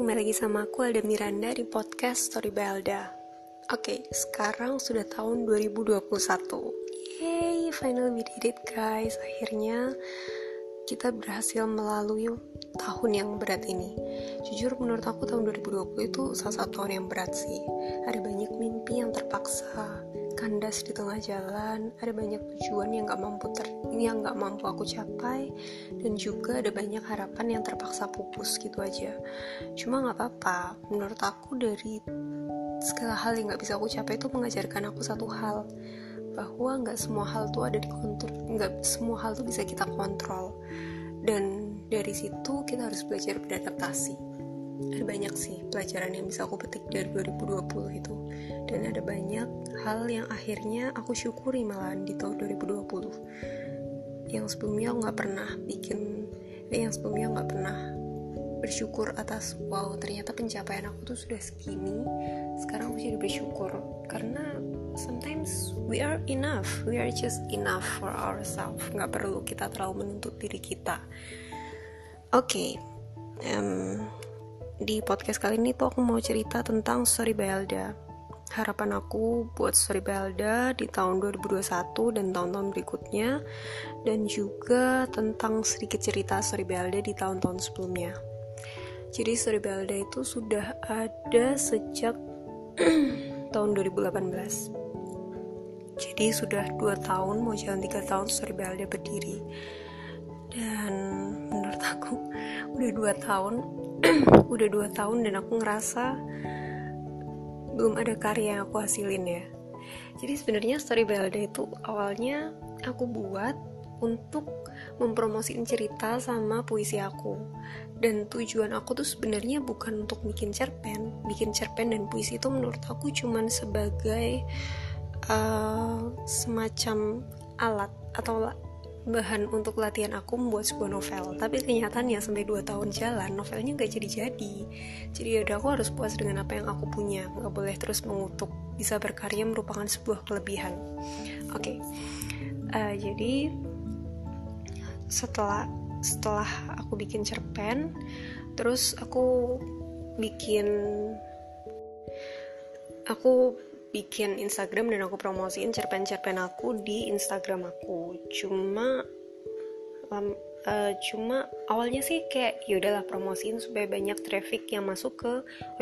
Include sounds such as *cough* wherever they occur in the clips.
kembali lagi sama aku Alda Miranda di podcast Story by Alda. Oke, sekarang sudah tahun 2021 Yay, finally we did it guys. Akhirnya kita berhasil melalui tahun yang berat ini Jujur menurut aku tahun 2020 itu salah satu tahun yang berat sih. Ada banyak mimpi yang terpaksa kandas di tengah jalan ada banyak tujuan yang gak mampu ter yang nggak mampu aku capai dan juga ada banyak harapan yang terpaksa pupus gitu aja. Cuma nggak apa-apa menurut aku dari segala hal yang nggak bisa aku capai itu mengajarkan aku satu hal bahwa nggak semua hal tuh ada di kontrol nggak semua hal tuh bisa kita kontrol. Dan dari situ kita harus belajar beradaptasi ada banyak sih pelajaran yang bisa aku petik dari 2020 itu. Dan ada banyak hal yang akhirnya aku syukuri malahan di tahun 2020 yang sebelumnya aku nggak pernah bikin eh, yang sebelumnya nggak pernah bersyukur atas wow ternyata pencapaian aku tuh sudah segini sekarang aku jadi bersyukur. Karena sometimes we are enough we are just enough for ourselves. Nggak perlu kita terlalu menuntut diri kita. Oke okay. um, di podcast kali ini tuh aku mau cerita tentang Story Belda. Harapan aku buat Story Belda di tahun 2021 dan tahun-tahun berikutnya dan juga tentang sedikit cerita Story Belda di tahun-tahun sebelumnya. Jadi Story Belda itu sudah ada sejak *clears throat* tahun 2018 jadi sudah 2 tahun mau jalan 3 tahun Story Belda berdiri. Dan menurut aku udah 2 tahun *clears throat* udah 2 tahun dan aku ngerasa belum ada karya yang aku hasilin ya. Jadi sebenarnya story Belda itu awalnya aku buat untuk mempromosikan cerita sama puisi aku. Dan tujuan aku tuh sebenarnya bukan untuk bikin cerpen. Bikin cerpen dan puisi itu menurut aku cuman sebagai uh, semacam alat atau bahan untuk latihan aku membuat sebuah novel. Tapi kenyataannya sampai 2 tahun jalan novelnya gak jadi-jadi. Jadi yaudah aku harus puas dengan apa yang aku punya. Nggak boleh terus mengutuk. Bisa berkarya merupakan sebuah kelebihan. Oke. Okay. uh, eh, jadi setelah setelah aku bikin cerpen terus aku bikin aku bikin Instagram dan aku promosiin cerpen-cerpen aku di Instagram aku. Cuma um, uh, cuma awalnya sih kayak yaudahlah promosiin supaya banyak traffic yang masuk ke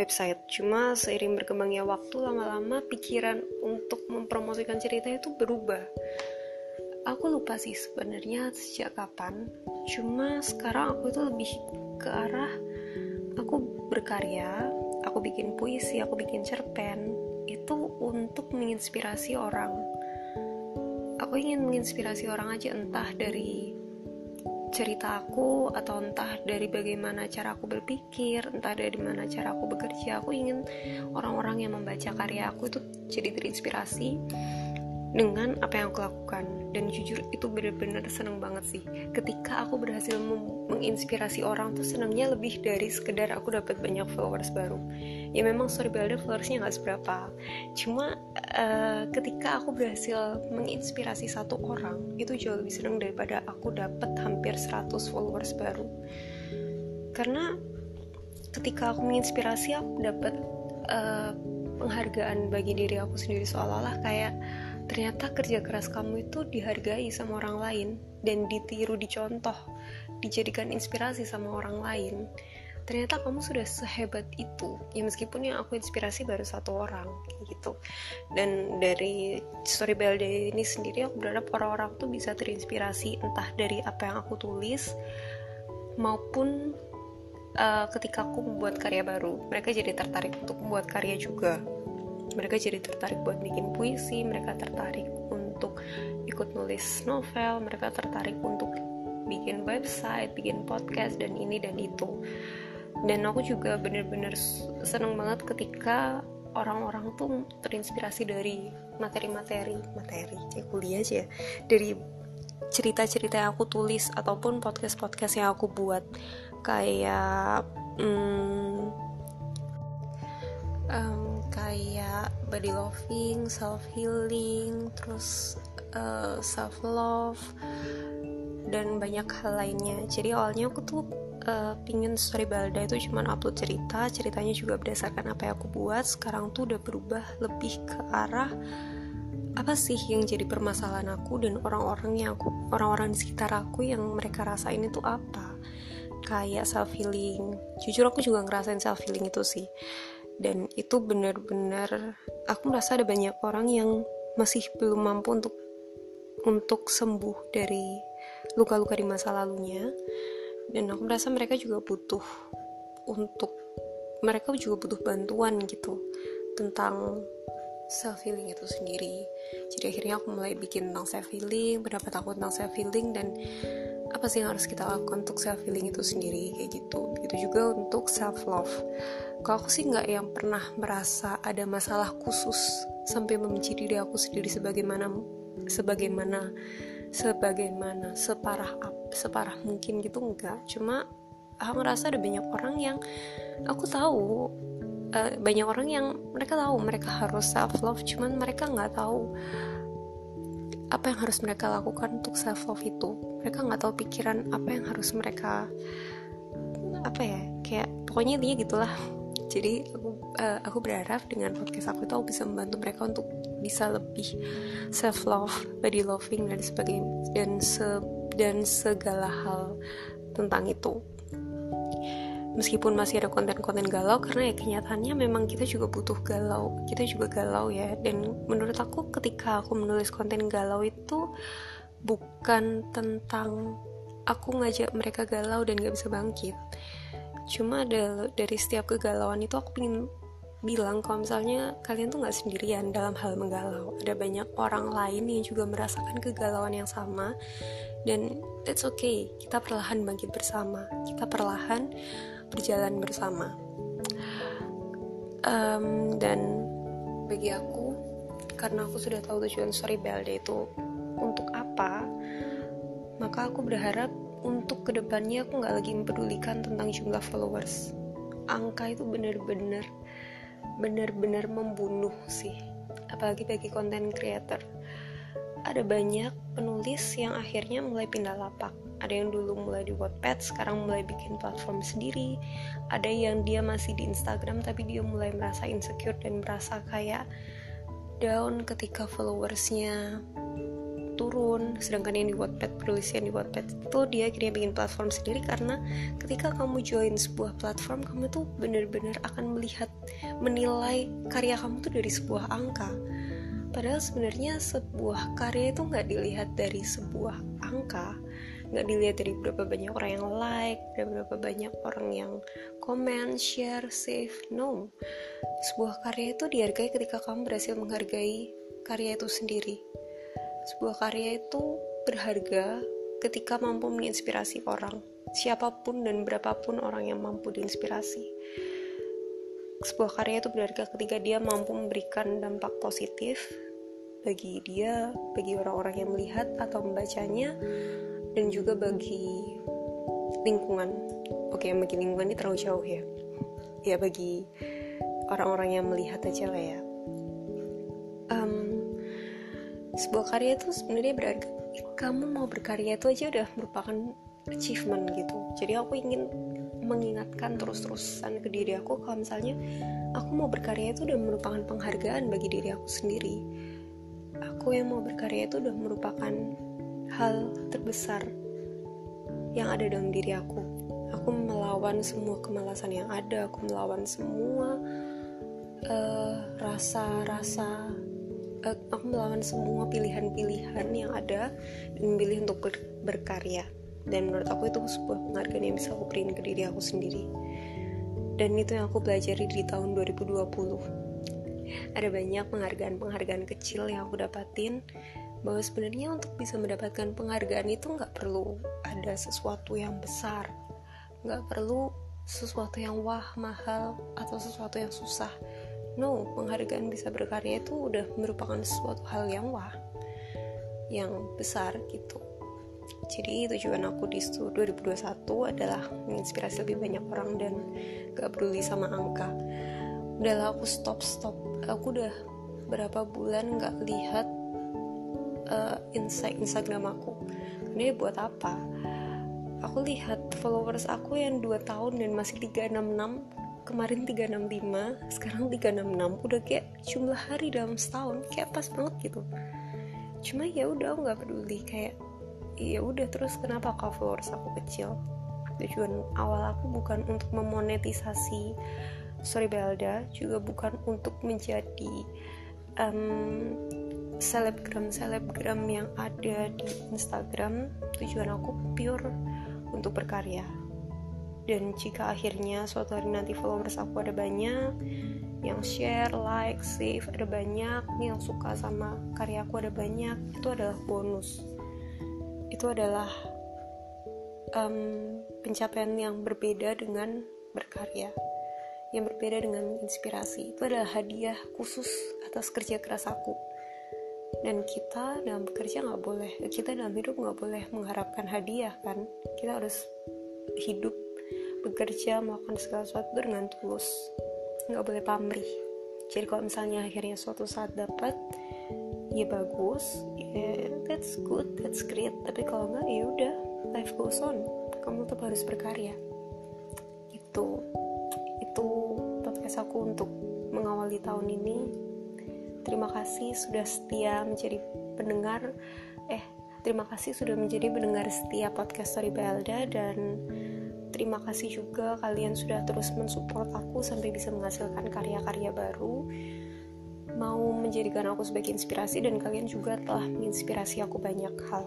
website. Cuma seiring berkembangnya waktu lama-lama pikiran untuk mempromosikan cerita itu berubah. Aku lupa sih sebenarnya sejak kapan. Cuma sekarang aku itu lebih ke arah aku berkarya aku bikin puisi aku bikin cerpen menginspirasi orang. Aku ingin menginspirasi orang aja entah dari cerita aku atau entah dari bagaimana cara aku berpikir entah dari mana cara aku bekerja. Aku ingin orang-orang yang membaca karya aku itu jadi terinspirasi dengan apa yang aku lakukan. Dan jujur itu bener-bener seneng banget sih. Ketika aku berhasil menginspirasi orang tuh senangnya lebih dari sekedar aku dapat banyak followers baru. Ya memang story builder followersnya nggak seberapa. Cuma uh, ketika aku berhasil menginspirasi satu orang itu jauh lebih seneng daripada aku dapat hampir 100 followers baru. Karena ketika aku menginspirasi aku dapat uh, penghargaan bagi diri aku sendiri. Seolah-olah kayak ternyata kerja keras kamu itu dihargai sama orang lain dan ditiru dicontoh dijadikan inspirasi sama orang lain. Ternyata kamu sudah sehebat itu. Ya meskipun yang aku inspirasi baru satu orang gitu. Dan dari story Belde ini sendiri aku berharap orang-orang tuh bisa terinspirasi entah dari apa yang aku tulis maupun uh, ketika aku membuat karya baru. Mereka jadi tertarik untuk membuat karya juga mereka jadi tertarik buat bikin puisi mereka tertarik untuk ikut nulis novel mereka tertarik untuk bikin website bikin podcast dan ini dan itu. Dan aku juga bener-bener seneng banget ketika orang-orang tuh terinspirasi dari materi-materi materi kayak kuliah aja ya dari cerita-cerita yang aku tulis ataupun podcast-podcast yang aku buat. Kayak hmm, um, kayak body loving, self healing, terus uh, eh, self love dan banyak hal lainnya. Jadi awalnya aku tuh uh, pingin story Balda itu cuma upload cerita ceritanya juga berdasarkan apa yang aku buat. Sekarang tuh udah berubah lebih ke arah apa sih yang jadi permasalahan aku dan orang-orang yang aku orang-orang di sekitar aku yang mereka rasain itu apa. Kayak self healing jujur aku juga ngerasain self healing itu sih dan itu benar-benar aku merasa ada banyak orang yang masih belum mampu untuk untuk sembuh dari luka-luka di masa lalunya. Dan aku merasa mereka juga butuh untuk mereka juga butuh bantuan gitu tentang self healing itu sendiri. Jadi akhirnya aku mulai bikin tentang self healing pendapat aku tentang self healing dan apa sih yang harus kita lakukan untuk self healing itu sendiri? Kayak gitu. Begitu juga untuk self love kalau aku sih nggak yang pernah merasa ada masalah khusus sampai membenci diri aku sendiri sebagaimana sebagaimana sebagaimana separah separah mungkin gitu enggak cuma aku ngerasa ada banyak orang yang aku tahu uh, banyak orang yang mereka tahu mereka harus self love cuman mereka nggak tahu apa yang harus mereka lakukan untuk self love itu. Mereka nggak tahu pikiran apa yang harus mereka apa ya kayak pokoknya intinya gitulah. Jadi aku uh, aku berharap dengan podcast aku itu aku bisa membantu mereka untuk bisa lebih self love body loving dan sebagainya dan se dan segala hal tentang itu meskipun masih ada konten-konten galau karena ya kenyataannya memang kita juga butuh galau kita juga galau ya. Dan menurut aku ketika aku menulis konten galau itu bukan tentang aku ngajak mereka galau dan gak bisa bangkit. Cuma ada dari setiap kegalauan itu aku pengen bilang kalau misalnya kalian tuh nggak sendirian dalam hal menggalau. Ada banyak orang lain yang juga merasakan kegalauan yang sama. Dan it's okay kita perlahan bangkit bersama. Kita perlahan berjalan bersama. Um, dan bagi aku karena aku sudah tahu tujuan story Belde itu untuk apa maka aku berharap untuk ke depannya aku nggak lagi mempedulikan tentang jumlah followers. Angka itu bener-bener bener-bener membunuh sih. Apalagi bagi konten creator ada banyak penulis yang akhirnya mulai pindah lapak. Ada yang dulu mulai di Wattpad sekarang mulai bikin platform sendiri. Ada yang dia masih di Instagram tapi dia mulai merasa insecure dan merasa kayak down ketika followersnya turun. Sedangkan yang di Wattpad penulis yang di Wattpad itu dia akhirnya bikin platform sendiri karena ketika kamu join sebuah platform kamu tuh bener-bener akan melihat menilai karya kamu tuh dari sebuah angka padahal sebenarnya sebuah karya itu nggak dilihat dari sebuah angka nggak dilihat dari berapa banyak orang yang like dan berapa banyak orang yang komen share save. No. Sebuah karya itu dihargai ketika kamu berhasil menghargai karya itu sendiri. Sebuah karya itu berharga ketika mampu menginspirasi orang, siapa pun dan berapapun orang yang mampu diinspirasi. Sebuah karya itu berharga ketika dia mampu memberikan dampak positif bagi dia, bagi orang-orang yang melihat atau membacanya, dan juga bagi lingkungan. Oke, bagi lingkungan ini terlalu jauh ya. Ya bagi orang-orang yang melihat aja lah ya sebuah karya itu sebenarnya berharga kamu mau berkarya itu aja udah merupakan achievement gitu jadi aku ingin mengingatkan terus-terusan ke diri aku kalau misalnya aku mau berkarya itu udah merupakan penghargaan bagi diri aku sendiri. Aku yang mau berkarya itu udah merupakan hal terbesar yang ada dalam diri aku. Aku melawan semua kemalasan yang ada aku melawan semua eh, rasa-rasa uh, uh, aku melawan semua pilihan-pilihan yang ada dan memilih untuk ber berkarya dan menurut aku itu sebuah penghargaan yang bisa aku berikan ke diri aku sendiri. Dan itu yang aku pelajari di tahun 2020 ada banyak penghargaan-penghargaan kecil yang aku dapatin bahwa sebenarnya untuk bisa mendapatkan penghargaan itu nggak perlu ada sesuatu yang besar. Nggak perlu sesuatu yang wah mahal atau sesuatu yang susah. No penghargaan bisa berkarya itu udah merupakan suatu hal yang wah yang besar gitu jadi tujuan aku di 2021 adalah menginspirasi lebih banyak orang dan gak peduli sama angka. Udahlah aku stop stop. Aku udah berapa bulan gak lihat uh, insight Instagram aku. Ini buat apa? Aku lihat followers aku yang 2 tahun dan masih 366 kemarin 365 sekarang 366 udah kayak jumlah hari dalam setahun kayak pas banget gitu. Cuma ya udah aku nggak peduli. Kayak ya udah terus kenapa kau followers aku kecil? Tujuan awal aku bukan untuk memonetisasi sorry Belda juga bukan untuk menjadi um, selebgram selebgram yang ada di Instagram. Tujuan aku pure untuk berkarya. Dan jika akhirnya suatu hari nanti followers aku ada banyak yang share, like, save ada banyak yang suka sama karya aku ada banyak itu adalah bonus itu adalah um, pencapaian yang berbeda dengan berkarya yang berbeda dengan inspirasi. Itu adalah hadiah khusus atas kerja keras aku. Dan kita dalam bekerja nggak boleh kita dalam hidup nggak boleh mengharapkan hadiah kan? Kita harus hidup bekerja melakukan segala sesuatu dengan tulus. Nggak boleh pamrih. Jadi kalau misalnya akhirnya suatu saat dapat ya bagus ya that's good that's great. Tapi kalau nggak ya udah life goes on. Kamu tetap harus berkarya. Itu itu podcast aku untuk mengawali tahun ini. Terima kasih sudah setia menjadi pendengar eh terima kasih sudah menjadi pendengar setia podcast Story Belda dan terima kasih juga kalian sudah terus mensupport aku sampai bisa menghasilkan karya-karya baru mau menjadikan aku sebagai inspirasi dan kalian juga telah menginspirasi aku banyak hal.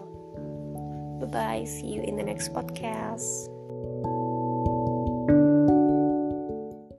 Bye bye, see you in the next podcast.